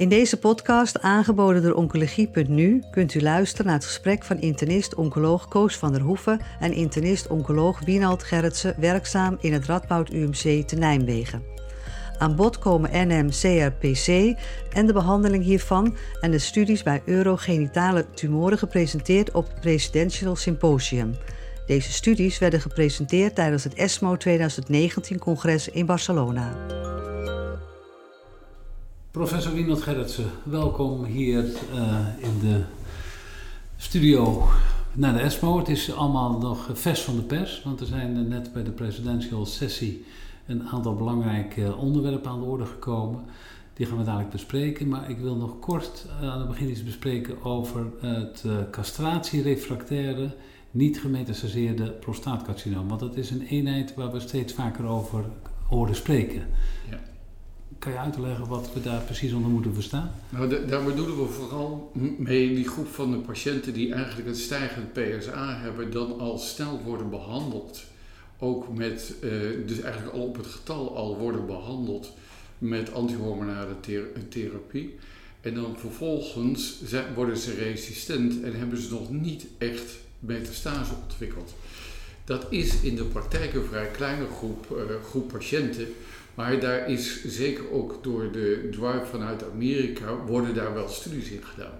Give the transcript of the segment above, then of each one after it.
In deze podcast, aangeboden door Oncologie.nu, kunt u luisteren naar het gesprek van internist-oncoloog Koos van der Hoeven en internist-oncoloog Wienald Gerritsen, werkzaam in het Radboud UMC te Nijmegen. Aan bod komen NM-CRPC en de behandeling hiervan en de studies bij eurogenitale tumoren gepresenteerd op het Presidential Symposium. Deze studies werden gepresenteerd tijdens het ESMO 2019-congres in Barcelona. Professor Wienald Gerritsen, welkom hier uh, in de studio naar de ESMO. Het is allemaal nog vers van de pers, want er zijn net bij de presidential sessie een aantal belangrijke onderwerpen aan de orde gekomen. Die gaan we dadelijk bespreken, maar ik wil nog kort aan het begin iets bespreken over het uh, castratierefractaire niet gemetastaseerde prostaatcarcinoom. Want dat is een eenheid waar we steeds vaker over horen spreken. Ja. Kan je uitleggen wat we daar precies onder moeten verstaan? Nou, daar bedoelen we vooral mee die groep van de patiënten die eigenlijk een stijgend PSA hebben, dan al snel worden behandeld. Ook met, uh, dus eigenlijk al op het getal al worden behandeld met antihormonale therapie. En dan vervolgens worden ze resistent en hebben ze nog niet echt metastase ontwikkeld. Dat is in de praktijk een vrij kleine groep, uh, groep patiënten. Maar daar is zeker ook door de drive vanuit Amerika worden daar wel studies in gedaan.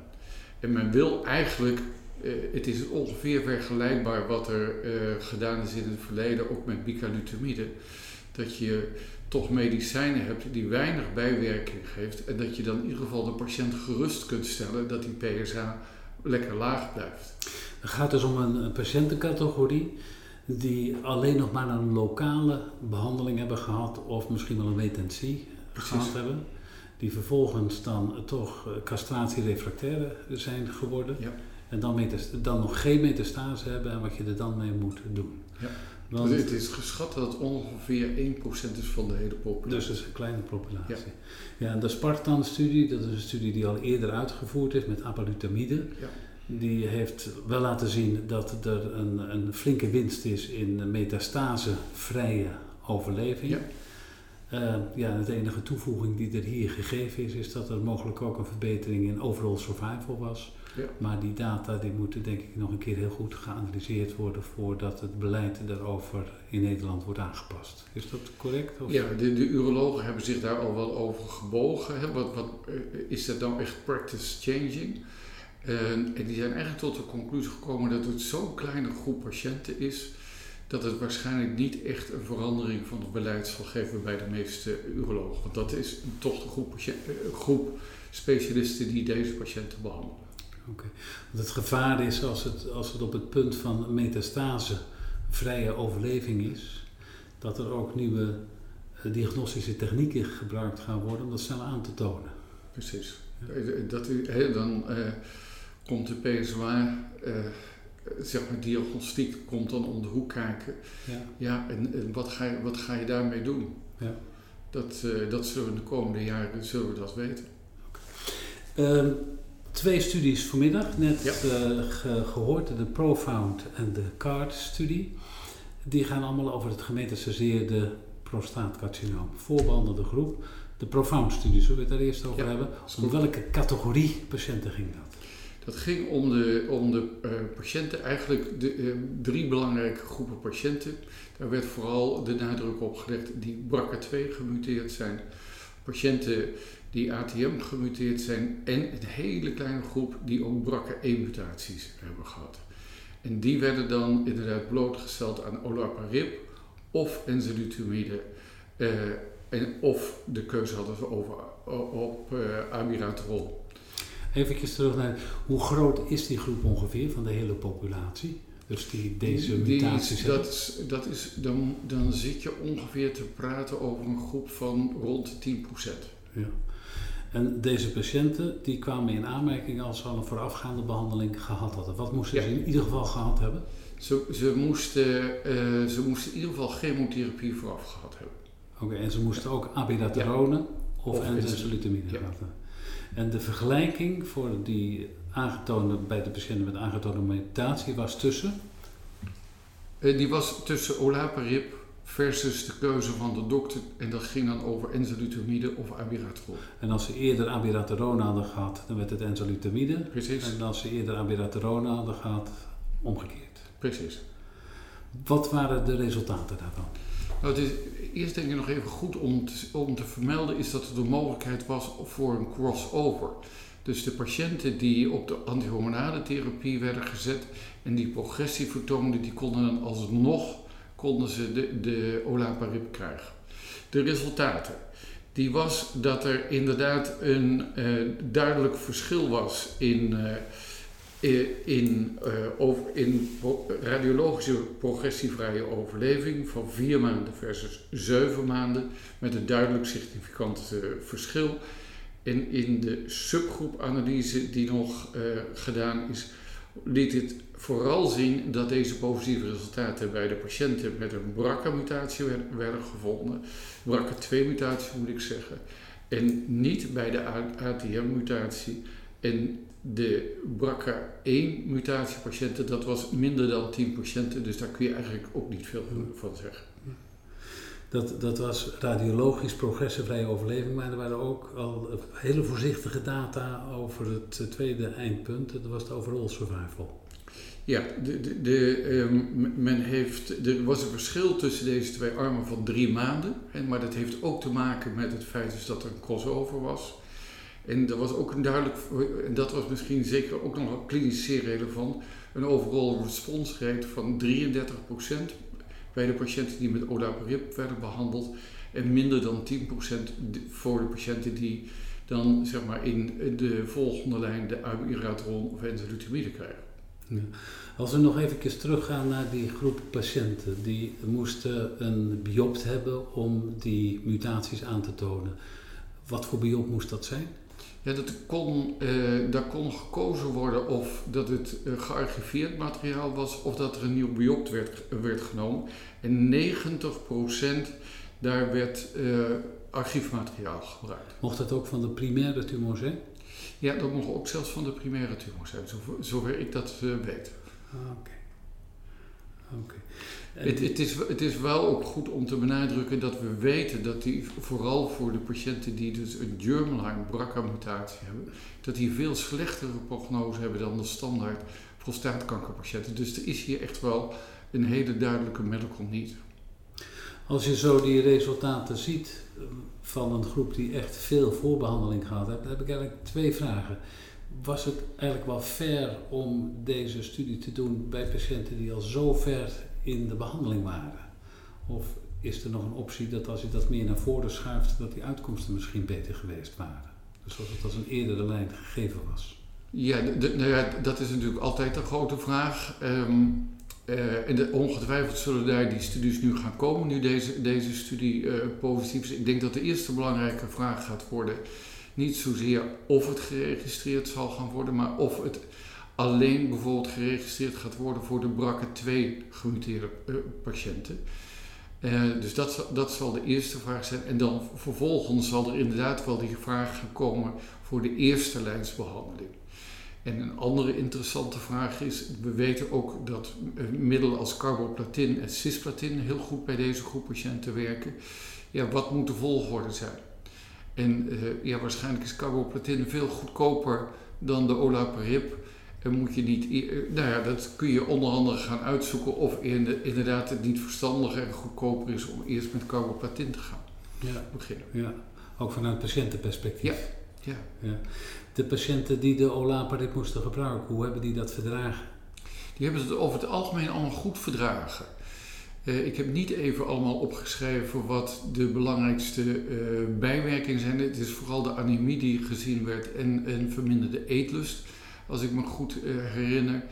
En men wil eigenlijk, uh, het is ongeveer vergelijkbaar wat er uh, gedaan is in het verleden, ook met bicalutamide. Dat je toch medicijnen hebt die weinig bijwerking geeft. En dat je dan in ieder geval de patiënt gerust kunt stellen dat die PSA lekker laag blijft. Het gaat dus om een, patiëntencategorie die alleen nog maar een lokale behandeling hebben gehad of misschien wel een wetentie gehad hebben. Die vervolgens dan toch eh, castratierefractaire zijn geworden. Ja. En dan, dan nog geen metastase hebben en wat je er dan mee moet doen. Ja. Want, het is geschat dat het ongeveer 1% is van de hele populatie. Dus dat is een kleine populatie. Ja, ja en de Spartan-studie, dat is een studie die al eerder uitgevoerd is met apalutamide. Ja die heeft wel laten zien dat er een, een flinke winst is in metastasevrije overleving. Ja. Uh, ja, de enige toevoeging die er hier gegeven is, is dat er mogelijk ook een verbetering in overall survival was. Ja. Maar die data die moeten denk ik nog een keer heel goed geanalyseerd worden voordat het beleid daarover in Nederland wordt aangepast. Is dat correct? Of? Ja, de, de, urologen hebben zich daar al wel over gebogen. Hè? Wat, wat, eh, is dat nou echt practice changing? En, en die zijn eigenlijk tot de conclusie gekomen dat het zo'n kleine groep patiënten is dat het waarschijnlijk niet echt een verandering van het beleid zal geven bij de meeste urologen. Want dat is toch de groep, eh, groep specialisten die deze patiënten behandelen. Oké, want het gevaar is als het, als het op het punt van metastase vrije overleving is, dat er ook nieuwe eh, diagnostische technieken gebruikt gaan worden om dat snel aan te tonen. Precies. Ja. Dat, dan, uh, komt de PSOA, uh, eh, zeg maar diagnostiek, komt dan om de hoek kijken. Ja, ja en, en wat, ga je, wat ga je daarmee doen? Ja. Dat, uh, dat zullen we de komende jaren zullen we dat weten. Okay. Um, twee studies vanmiddag, net ja. uh, ge gehoord, de Profound en de CARD-studie. Die gaan allemaal over het gemetastaseerde prostaatcarcinoom. Voorbehandelde groep. De Profound-studie, zullen we het daar eerst over ja, hebben? Om welke categorie patiënten ging dat? Dat ging om de, om de uh, patiënten, eigenlijk de, uh, drie belangrijke groepen patiënten. Daar werd vooral de nadruk op gelegd die BRCA2 gemuteerd zijn, patiënten die ATM gemuteerd zijn en een hele kleine groep die ook BRCA1-mutaties hebben gehad. En die werden dan inderdaad blootgesteld aan olaparib of enzalutamide. Uh, en of de keuze hadden ze over, op uh. Even terug naar, hoe groot is die groep ongeveer van de hele populatie? Dus die deze mutaties die, dat, is, dat is, dan, dan zit je ongeveer te praten over een groep van rond 10%. Ja. En deze patiënten die kwamen in aanmerking als ze al een voorafgaande behandeling gehad hadden. Wat moesten ze in ieder geval gehad hebben? Ze, ze, moesten, uh, ze moesten in ieder geval chemotherapie vooraf gehad hebben. Oké, en ze moesten ook abiraterone ja. of, of enzalutamide gehad hebben. En de vergelijking voor die aangetoonde, bij de patiënten met aangetoonde mutatie was tussen? Uh, die was tussen olaparib versus de keuze van de dokter. En dat ging dan over enzalutamide of abiraterol. En als ze eerder abiraterone hadden gehad, dan werd het enzalutamide. Precies. En als ze eerder abiraterone hadden gehad, omgekeerd. Precies. Wat waren de resultaten daarvan? Nou, het is eerst denk ik nog even goed om te, om te vermelden is dat er de mogelijkheid was voor een crossover. Dus de patiënten die op de antihormonale therapie werden gezet en die progressie vertoonden, die konden dan alsnog konden ze de, de olaparib krijgen. De resultaten. Die was dat er inderdaad een uh, duidelijk verschil was in, uh, in, uh, over, in radiologische progressievrije overleving van vier maanden versus zeven maanden, met een duidelijk significant verschil. En in de subgroepanalyse die nog gedaan is, liet het vooral zien dat deze positieve resultaten bij de patiënten met een BRCA-mutatie werden gevonden. BRCA2-mutatie moet ik zeggen. En niet bij de ATM-mutatie. En de BRCA1-mutatiepatiënten, dat was minder dan 10 patiënten, dus daar kun je eigenlijk ook niet veel van zeggen. Dat, dat was radiologisch progressievrije overleving, maar er waren ook al hele voorzichtige data over het tweede eindpunt, dat was de overall survival. Ja, de, de, de, um, men heeft, er was een verschil tussen deze twee armen van drie maanden. En, maar dat heeft ook te maken met het feit dus dat er een crossover was. En er was ook een duidelijk, en dat was misschien zeker ook nog klinisch zeer relevant, een overall response van 33% bij de patiënten die met olaparib werden behandeld. En minder dan 10% voor de patiënten die dan zeg maar in de volgende lijn de abiraterol of enzalutamide krijgen. Ja. Als we nog even teruggaan naar die groep patiënten die moesten een biopt hebben om die mutaties aan te tonen. Wat voor biopt moest dat zijn? Ja, dat kon, eh, daar kon gekozen worden of dat het uh, gearchiveerd materiaal was of dat er een nieuw biopt werd, werd genomen. En 90% daar werd uh, archiefmateriaal gebruikt. Mocht dat ook van de primaire tumor zijn? Ja, dat mocht ook zelfs van de primaire tumor zijn, zover, zover ik dat weet. Ah, oké. Okay. Het, het, is, het is wel ook goed om te benadrukken dat we weten dat die, vooral voor de patiënten die dus een germline BRCA-mutatie hebben, dat die veel slechtere prognose hebben dan de standaard prostaatkankerpatiënten. Dus er is hier echt wel een hele duidelijke medical need. Als je zo die resultaten ziet van een groep die echt veel voorbehandeling gehad heeft, dan heb ik eigenlijk twee vragen. Was het eigenlijk wel fair om deze studie te doen bij patiënten die al zo ver in de behandeling waren? Of is er nog een optie dat als je dat meer naar voren schuift, dat die uitkomsten misschien beter geweest waren? Dus als het als een eerdere lijn gegeven was. Ja, nou ja dat is natuurlijk altijd een grote vraag. Um, uh, en de, ongetwijfeld zullen daar die studies nu gaan komen, nu deze, deze studie uh, positief is. Ik denk dat de eerste belangrijke vraag gaat worden, niet zozeer of het geregistreerd zal gaan worden, maar of het alleen bijvoorbeeld geregistreerd gaat worden voor de BRCA2 gemuteerde uh, patiënten. dus dat, dat zal de eerste vraag zijn. En dan vervolgens zal er inderdaad wel die vraag gaan komen voor de eerste lijnsbehandeling. En een andere interessante vraag is, we weten ook dat middelen als carboplatin en cisplatin heel goed bij deze groep patiënten werken. Ja, wat moet de volgorde zijn? En ja, waarschijnlijk is carboplatin veel goedkoper dan de olaparib. En moet je niet, nou ja, dat kun je onder andere gaan uitzoeken of inderdaad het niet verstandiger en goedkoper is om eerst met carboplatin te gaan ja. beginnen. Ja, ook vanuit patiëntenperspectief. Ja. Ja. ja. De patiënten die de olaparib moesten gebruiken, hoe hebben die dat verdragen? Die hebben het over het algemeen allemaal goed verdragen. Uh, ik heb niet even allemaal opgeschreven wat de belangrijkste uh, bijwerkingen zijn. Het is vooral de anemie die gezien werd en, en verminderde eetlust, als ik me goed uh, herinner.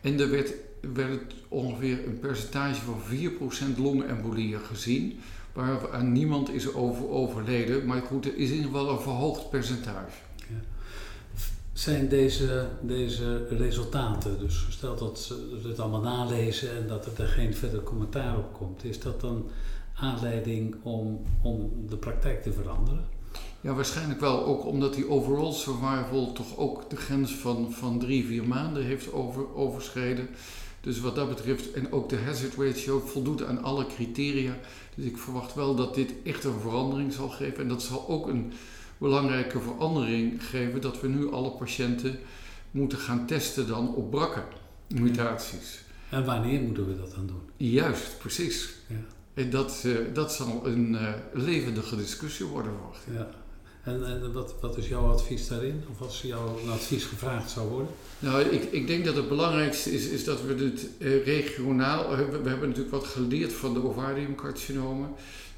En er werd, werd ongeveer een percentage van 4% longembolieën gezien, waar niemand is over overleden. Maar goed, er is in ieder geval een verhoogd percentage. Ja. Zijn deze, deze resultaten, dus stel dat ze het allemaal nalezen en dat er geen verder commentaar op komt, is dat dan aanleiding om, om de praktijk te veranderen? Ja, waarschijnlijk wel. Ook omdat die overall survival toch ook de grens van, van drie, vier maanden heeft over, overschreden. Dus wat dat betreft, en ook de hazard ratio voldoet aan alle criteria. Dus ik verwacht wel dat dit echt een verandering zal geven. En dat zal ook een belangrijke verandering geven dat we nu alle patiënten moeten gaan testen dan op brakken mutaties. En wanneer moeten we dat dan doen? Juist, precies. Ja. En dat, uh, dat zal een uh, levendige discussie worden, verwacht Ja. En, en wat, wat is jouw advies daarin? Of als jouw advies gevraagd zou worden? Nou, ik, ik denk dat het belangrijkste is, is dat we dit uh, regionaal... We, we, hebben natuurlijk wat geleerd van de ovariumcarcinomen.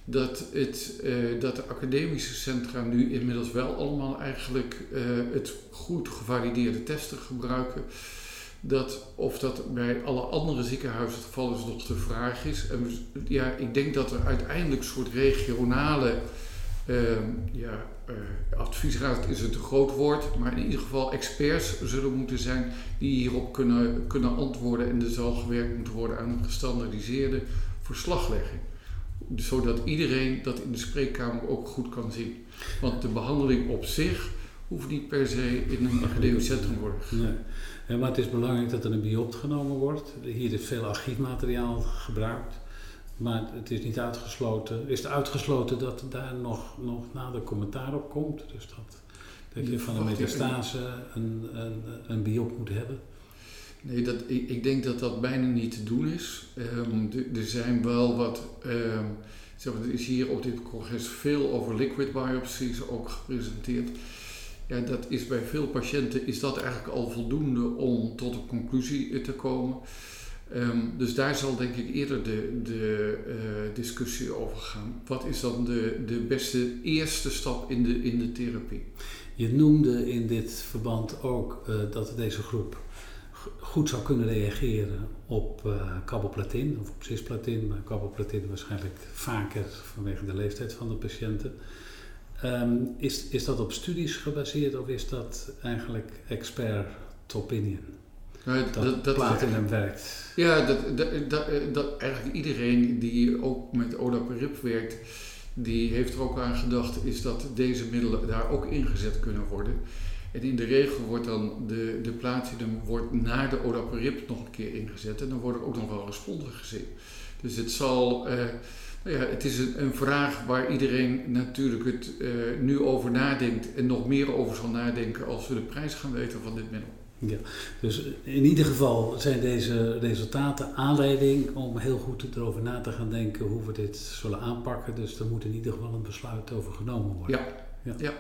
Dat, het, dat de academische centra nu inmiddels wel allemaal eigenlijk het goed gevalideerde testen gebruiken dat of dat bij alle andere ziekenhuizen het geval is nog de vraag is. En ja, ik denk dat er uiteindelijk een soort regionale uh, ja, uh, adviesraad is een te groot woord, maar in ieder geval experts zullen moeten zijn die hierop kunnen, kunnen antwoorden en er zal gewerkt moeten worden aan een gestandardiseerde verslaglegging. Zodat iedereen dat in de spreekkamer ook goed kan zien. Want de behandeling op zich hoeft niet per se in een academisch centrum te worden. Nee. Ja, maar het is belangrijk dat er een biopt genomen wordt. Hier is veel archiefmateriaal gebruikt. Maar het is niet uitgesloten. Is het uitgesloten dat daar nog, nog nader commentaar op komt? Dus dat, dat je van een metastase een, een, een biopt moet hebben? Nee, dat, ik, ik, denk dat dat bijna niet te doen is. Um, er zijn wel wat. Um, zeg maar, er is hier op dit congres veel over liquid biopsies ook gepresenteerd. Ja, dat is bij veel patiënten is dat eigenlijk al voldoende om tot een conclusie te komen. Um, dus daar zal denk ik eerder de, de uh, discussie over gaan. Wat is dan de, de beste eerste stap in de, in de therapie? Je noemde in dit verband ook uh, dat deze groep goed zou kunnen reageren op uh, carboplatin of op cisplatin, maar carboplatin waarschijnlijk vaker vanwege de leeftijd van de patiënten. Um, is, is dat op studies gebaseerd of is dat eigenlijk expert opinion? Nou, dat, dat, dat platinum werkt. Ja, dat, dat, dat, dat, eigenlijk iedereen die ook met olaparib werkt, die heeft er ook aan gedacht, is dat deze middelen daar ook ingezet kunnen worden. En in de regel wordt dan de, de platinum wordt na de olaparib nog een keer ingezet en dan worden er ook nog wel responsen gezien. Dus het zal... Uh, ja, het is een, een, vraag waar iedereen natuurlijk het uh, nu over nadenkt en nog meer over zal nadenken als we de prijs gaan weten van dit middel. Ja, dus in ieder geval zijn deze resultaten aanleiding om heel goed erover na te gaan denken hoe we dit zullen aanpakken. Dus er moet in ieder geval een besluit over genomen worden. Ja. ja. ja.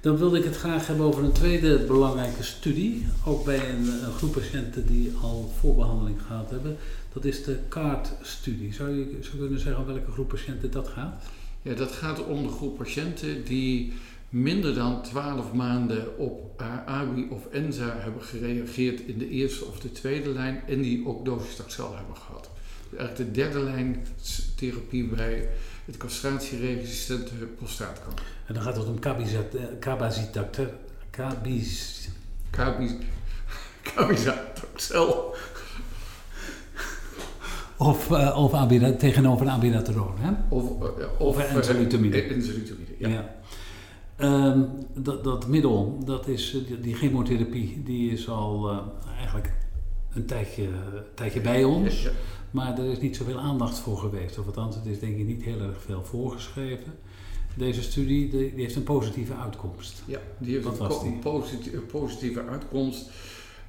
Dan wilde ik het graag hebben over een tweede belangrijke studie, ook bij een, een groep patiënten die al voorbehandeling gehad hebben. Dat is de CART-studie. Zou je zou kunnen zeggen om welke groep patiënten dat gaat? Ja, dat gaat om de groep patiënten die minder dan 12 maanden op ABI of ENZA hebben gereageerd in de eerste of de tweede lijn en die ook docetaxel hebben gehad. Dus eigenlijk de derde lijn therapie bij het castratieresistente prostaatkanker. En dan gaat het om cabazitaxel. Cabazitaxel. Of, uh, of abira, tegenover abiraterone, hè? Of, uh, of, of enzalutamide. enzalutamide, ja. ja. Um, dat, dat middel, dat is, die, die chemotherapie, die is al uh, eigenlijk een tijdje, tijdje bij ons. Ja, ja. Maar er is niet zoveel aandacht voor geweest. Of althans, het is denk ik niet heel erg veel voorgeschreven. Deze studie die, die heeft een positieve uitkomst. Ja, die heeft Wat een, was die? Positieve, uitkomst.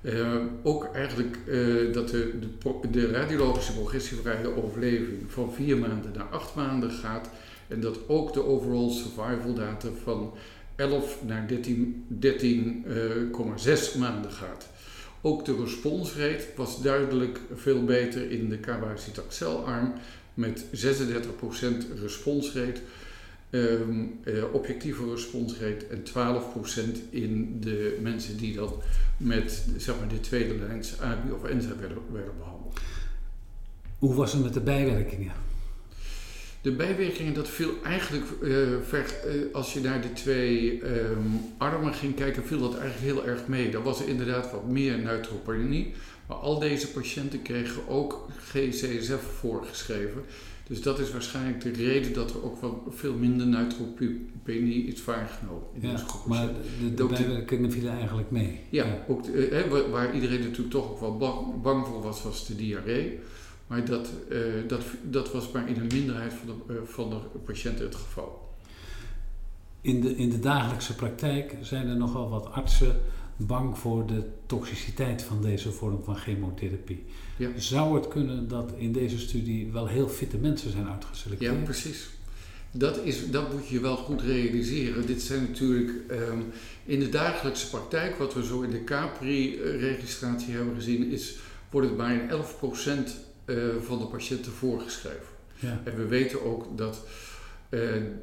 Uh, ook eigenlijk uh, dat de, de, de, radiologische progressievrije overleving van vier maanden naar acht maanden gaat. En dat ook de overall survival data van 11 naar 13,6 13, uh, maanden gaat. Ook de responsrate was duidelijk veel beter in de cabazitaxel-arm met 36% responsrate, um, uh, objectieve responsrate en 12% in de mensen die dan met zeg maar, de tweede lijns ABI of ENZA werden, werden behandeld. Hoe was het met de bijwerkingen? De bijwerkingen, dat viel eigenlijk, uh, ver, uh, als je naar de twee um, armen ging kijken, viel dat eigenlijk heel erg mee. Er was inderdaad wat meer neutropenie, maar al deze patiënten kregen ook GCSF voorgeschreven. Dus dat is waarschijnlijk de reden dat er ook wel veel minder neutropenie is waargenomen in Ja, deze groep. maar de, de bijwerkingen vielen eigenlijk mee. Ja, ook de- eh, waar iedereen natuurlijk toch ook wel bang, bang voor was, was de diarree. Maar dat, eh, dat, dat was maar in een minderheid van de, eh, van de patiënten het geval. In de, in de dagelijkse praktijk zijn er nogal wat artsen bang voor de toxiciteit van deze vorm van chemotherapie. Ja. Zou het kunnen dat in deze studie wel heel fitte mensen zijn Ja, uitgeselecteerd? precies. Dat, is, dat moet je wel goed realiseren. Dit zijn natuurlijk ehm, in de dagelijkse praktijk, wat we zo in de Capri-registratie hebben gezien, is, wordt het maar in 11% eh, van de patiënten voorgeschreven. Ja. En we weten ook dat, eh,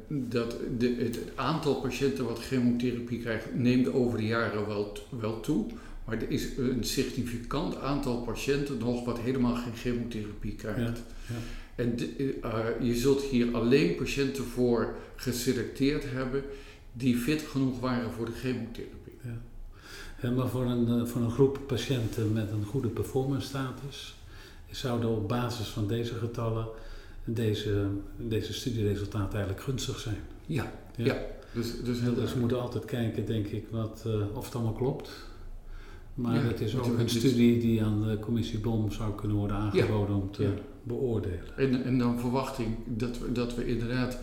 dat de, het aantal patiënten wat chemotherapie krijgt, neemt over de jaren wel, wel toe. Maar er is een significant aantal patiënten nog wat helemaal geen chemotherapie krijgt. Ja, ja. En de- eh, je zult hier alleen patiënten voor geselecteerd hebben die fit genoeg waren voor de chemotherapie. Ja, maar voor een, eh, voor een groep patiënten met een goede performance status zouden op basis van deze getallen deze, deze studieresultaten eigenlijk gunstig zijn. Ja, Ja. ja. Dus, dus heel Dus we moeten altijd kijken, denk ik, wat, eh, of het allemaal klopt. Maar Ja, het is ook een studie die aan de commissie Blom zou kunnen worden aangeboden om te beoordelen. En, en dan verwachting dat we, dat we inderdaad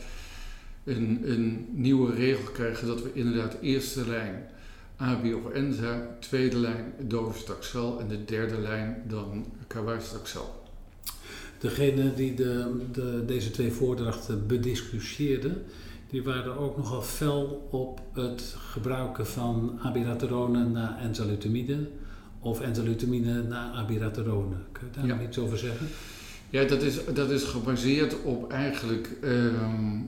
een, een nieuwe regel krijgen, dat we inderdaad eerste lijn ABI of ENZA, tweede lijn Dovestaxel en de derde lijn dan Kawastaxel. Degene die de, de, deze twee voordrachten bediscussieerden, die waren ook nogal fel op het gebruiken van abiraterone na enzalutamide of enzalutamide na abiraterone. Kun je daar Ja. nog iets over zeggen? Ja, dat is, dat is gebaseerd op eigenlijk ehm,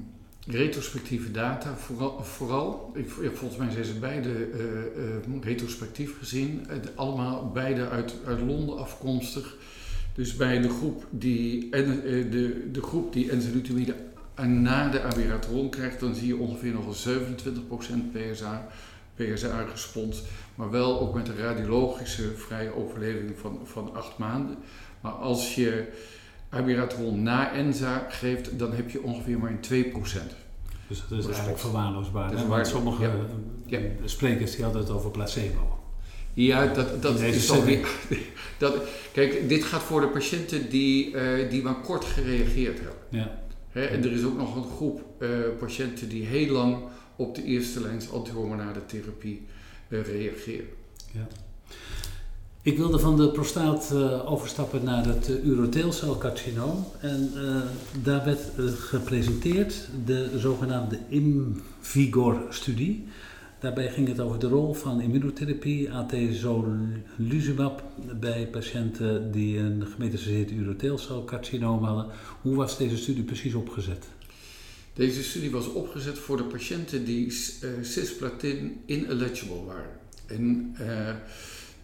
retrospectieve data vooral. vooral. Ik, volgens mij zijn ze beide eh, eh, retrospectief gezien. Allemaal beide uit, uit Londen afkomstig. Dus bij de groep die, en, eh, de, de groep die enzalutamide na de abiraterone krijgt, dan zie je ongeveer nog een 27% PSA, PSA-respons. Maar wel ook met een radiologische vrije overleving van, van acht maanden. Maar als je abiraterone na ENZA geeft, dan heb je ongeveer maar een 2%. Dus dat is eigenlijk verwaarloosbaar. Dat is waar- sommige ja. Ja. sprekers die hadden het over placebo. Ja, dat, dat is toch weer. Dat, kijk, dit gaat voor de patiënten die, eh, die maar kort gereageerd hebben. Ja. En er is ook nog een groep eh, patiënten die heel lang op de eerste lijns antihormonale therapie eh, reageren. Ik wilde van de prostaat eh, overstappen naar het uh. En eh, daar werd gepresenteerd de zogenaamde IMVIGOR-studie. Daarbij ging het over de rol van immunotherapie, atezolizumab, bij patiënten die een gemetastaseerd urotheelcelcarcinoom hadden. Hoe was deze studie precies opgezet? Deze studie was opgezet voor de patiënten die cisplatin ineligible waren. En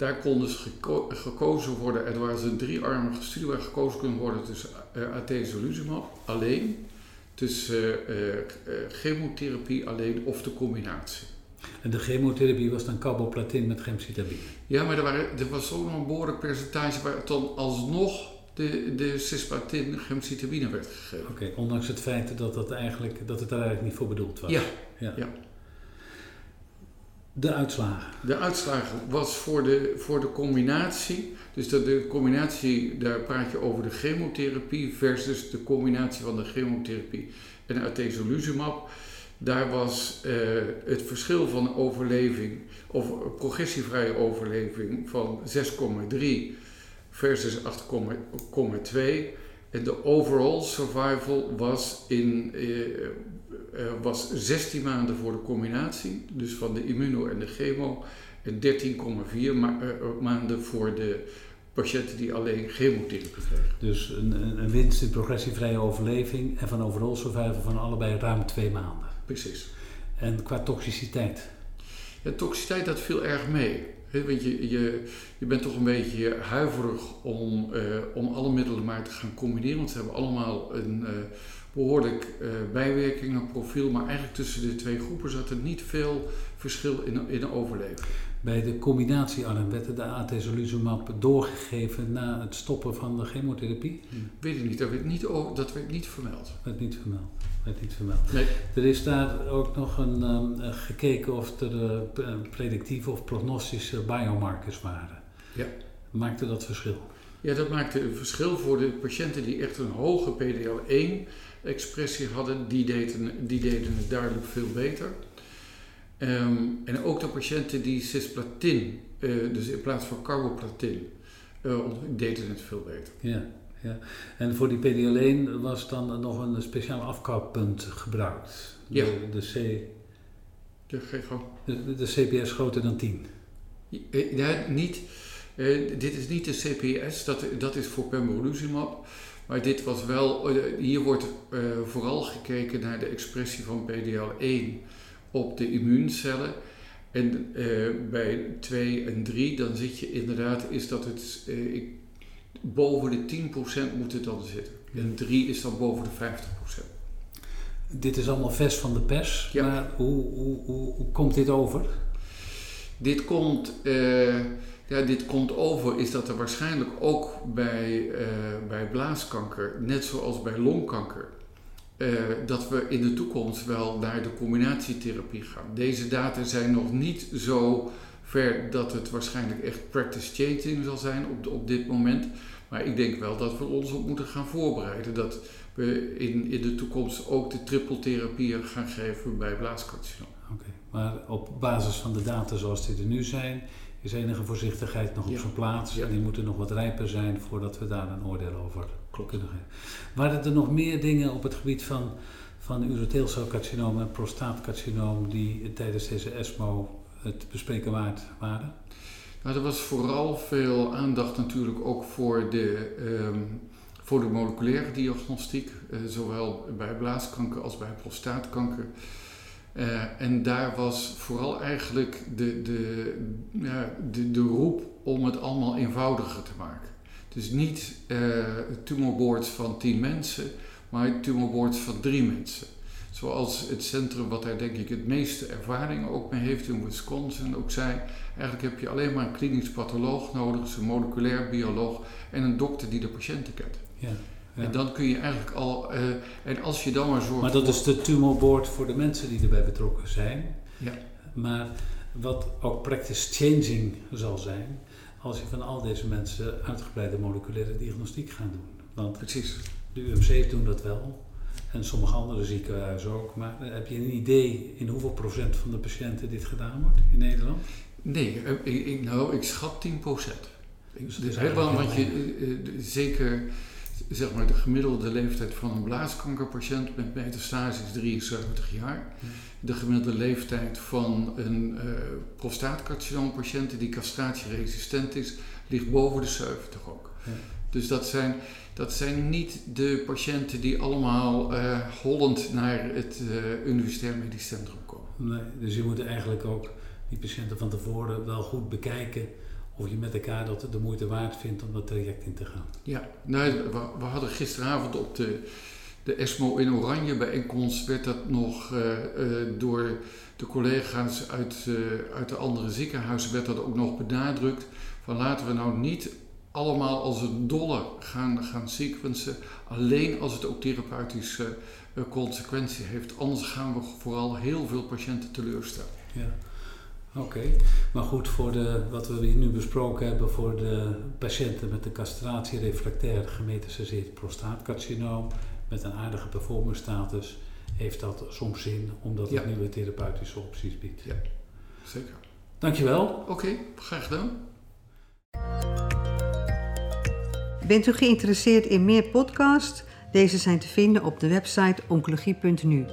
daar kon dus geko- gekozen worden, er was een driearmige studie waar gekozen kon worden tussen uh, atezolizumab alleen, tussen eh, eh, chemotherapie alleen of de combinatie. En de chemotherapie was dan carboplatin met gemcitabine. Ja, maar er, waren, er was ook nog een behoorlijk percentage waar dan alsnog de, de cisplatin gemcitabine werd gegeven. Oké, ondanks het feit dat, dat, eigenlijk, dat het daar eigenlijk niet voor bedoeld was. Ja, ja. ja. De uitslagen. De uitslagen was voor de, voor de combinatie, dus de, de combinatie, daar praat je over de chemotherapie versus de combinatie van de chemotherapie en atezolizumab. Daar was uh, het verschil van overleving, of progressievrije overleving van 6,3 versus 8,2. En de overall survival was, in, uh, was 16 maanden voor de combinatie, dus van de immuno en de chemo, en 13,4 ma maanden voor de patiënten die alleen chemotherapie kregen. Dus een, een winst in progressievrije overleving en van overall survival van allebei ruim twee maanden. Precies. En qua toxiciteit? Ja, toxiciteit dat viel erg mee. He, want je, je, je bent toch een beetje huiverig om, uh, om alle middelen maar te gaan combineren. Want ze hebben allemaal een, uh, behoorlijk uh, bijwerkingenprofiel, maar eigenlijk tussen de twee groepen zat er niet veel verschil in, in de overleving. Bij de combinatiearm werd de atezolizumab doorgegeven na het stoppen van de chemotherapie? Weet ik niet, dat werd niet, dat werd niet vermeld. Werd niet vermeld. Werd niet vermeld. Nee. Er is daar ook nog een, um, gekeken of er uh, predictieve of prognostische biomarkers waren. Ja. Maakte dat verschil? Ja, dat maakte een verschil voor de patiënten die echt een hoge PDL1-expressie hadden. Die deden, die deden het duidelijk veel beter. Um, en ook de patiënten die cisplatin, uh, dus in plaats van carboplatin, uh, deden het veel beter. Ja, ja. En voor die PDL1 was dan nog een speciaal afkappunt gebruikt? Ja. De, de C... De, de, de CPS groter dan 10? Ja, niet... Uh, dit is niet de CPS, dat, dat is voor pembrolizumab. Maar dit was wel, uh, hier wordt uh, vooral gekeken naar de expressie van PDL1 op de immuuncellen. En bij 2 en 3, dan zit je inderdaad, is dat het, ik, boven de 10% moet het dan zitten. En 3 is dan boven de 50%. Dit is allemaal vers van de pers, ja. maar hoe, hoe, hoe, hoe, komt dit over? Dit komt ja, dit komt over, is dat er waarschijnlijk ook bij, uh, bij blaaskanker, net zoals bij longkanker, uh, dat we in de toekomst wel naar de combinatietherapie gaan. Deze data zijn nog niet zo ver dat het waarschijnlijk echt practice changing zal zijn op, op dit moment. Maar ik denk wel dat we ons op moeten gaan voorbereiden. Dat we in, in de toekomst ook de trippeltherapie gaan geven bij blaascarcinoom. Oké, maar op basis van de data zoals die er nu zijn, is enige voorzichtigheid nog op zijn plaats. En die moeten nog wat rijper zijn voordat we daar een oordeel over kunnen geven. Waren er nog meer dingen op het gebied van, van urotheelcelcarcinoom en prostaatcarcinoom die tijdens deze ESMO het bespreken waard waren? Nou, er was vooral veel aandacht natuurlijk ook voor de, um, voor de moleculaire diagnostiek, uh, zowel bij blaaskanker als bij prostaatkanker. Uh, en daar was vooral eigenlijk de, de, ja, de, de roep om het allemaal eenvoudiger te maken. Dus niet uh, tumorboards van 10 mensen, maar tumorboards van 3 mensen. Zoals het centrum wat daar denk ik het meeste ervaring ook mee heeft in Wisconsin ook zei. Eigenlijk heb je alleen maar een klinisch patholoog nodig, een moleculair bioloog en een dokter die de patiënten kent. Ja. En dan kun je eigenlijk al, uh, en als je dan maar zorgt. Maar dat is de tumorboard voor de mensen die erbij betrokken zijn. Ja. Maar wat ook practice changing zal zijn, als je van al deze mensen uitgebreide moleculaire diagnostiek gaat doen. Want Precies. de UMC's doen dat wel. En sommige andere ziekenhuizen ook. Maar heb je een idee in hoeveel procent van de patiënten dit gedaan wordt in Nederland? Nee, ik, ik nou, ik schat 10 procent. Dus dus want je uh, zeker zeg maar, de gemiddelde leeftijd van een blaaskankerpatiënt met metastase is 73 jaar. De gemiddelde leeftijd van een uh, prostaatcarcinoompatiënt die castratieresistent is, ligt boven de 70 ook. Ja. Dus dat zijn, dat zijn niet de patiënten die allemaal uh, hollend naar het uh, Universitair Medisch Centrum komen. Nee, dus je moet eigenlijk ook die patiënten van tevoren wel goed bekijken of je met elkaar dat de moeite waard vindt om dat traject in te gaan. Ja, nou, we, we hadden gisteravond op de, de ESMO in Oranje bijeenkomst, werd dat nog uh, uh, door de collega's uit, uh, uit de andere ziekenhuizen, werd dat ook nog benadrukt. Van laten we nou niet allemaal als een dolle gaan, gaan sequencen, alleen als het ook therapeutische consequentie heeft. Anders gaan we vooral heel veel patiënten teleurstellen. Ja. Oké, okay. maar goed, voor de, wat we nu besproken hebben voor de patiënten met de castratie refractair gemetastaseerd prostaatcarcinoom met een aardige performance status, heeft dat soms zin omdat het ja. nieuwe therapeutische opties biedt. Ja, zeker. Dankjewel. Oké, okay, graag gedaan. Bent u geïnteresseerd in meer podcasts? Deze zijn te vinden op de website oncologie.nu.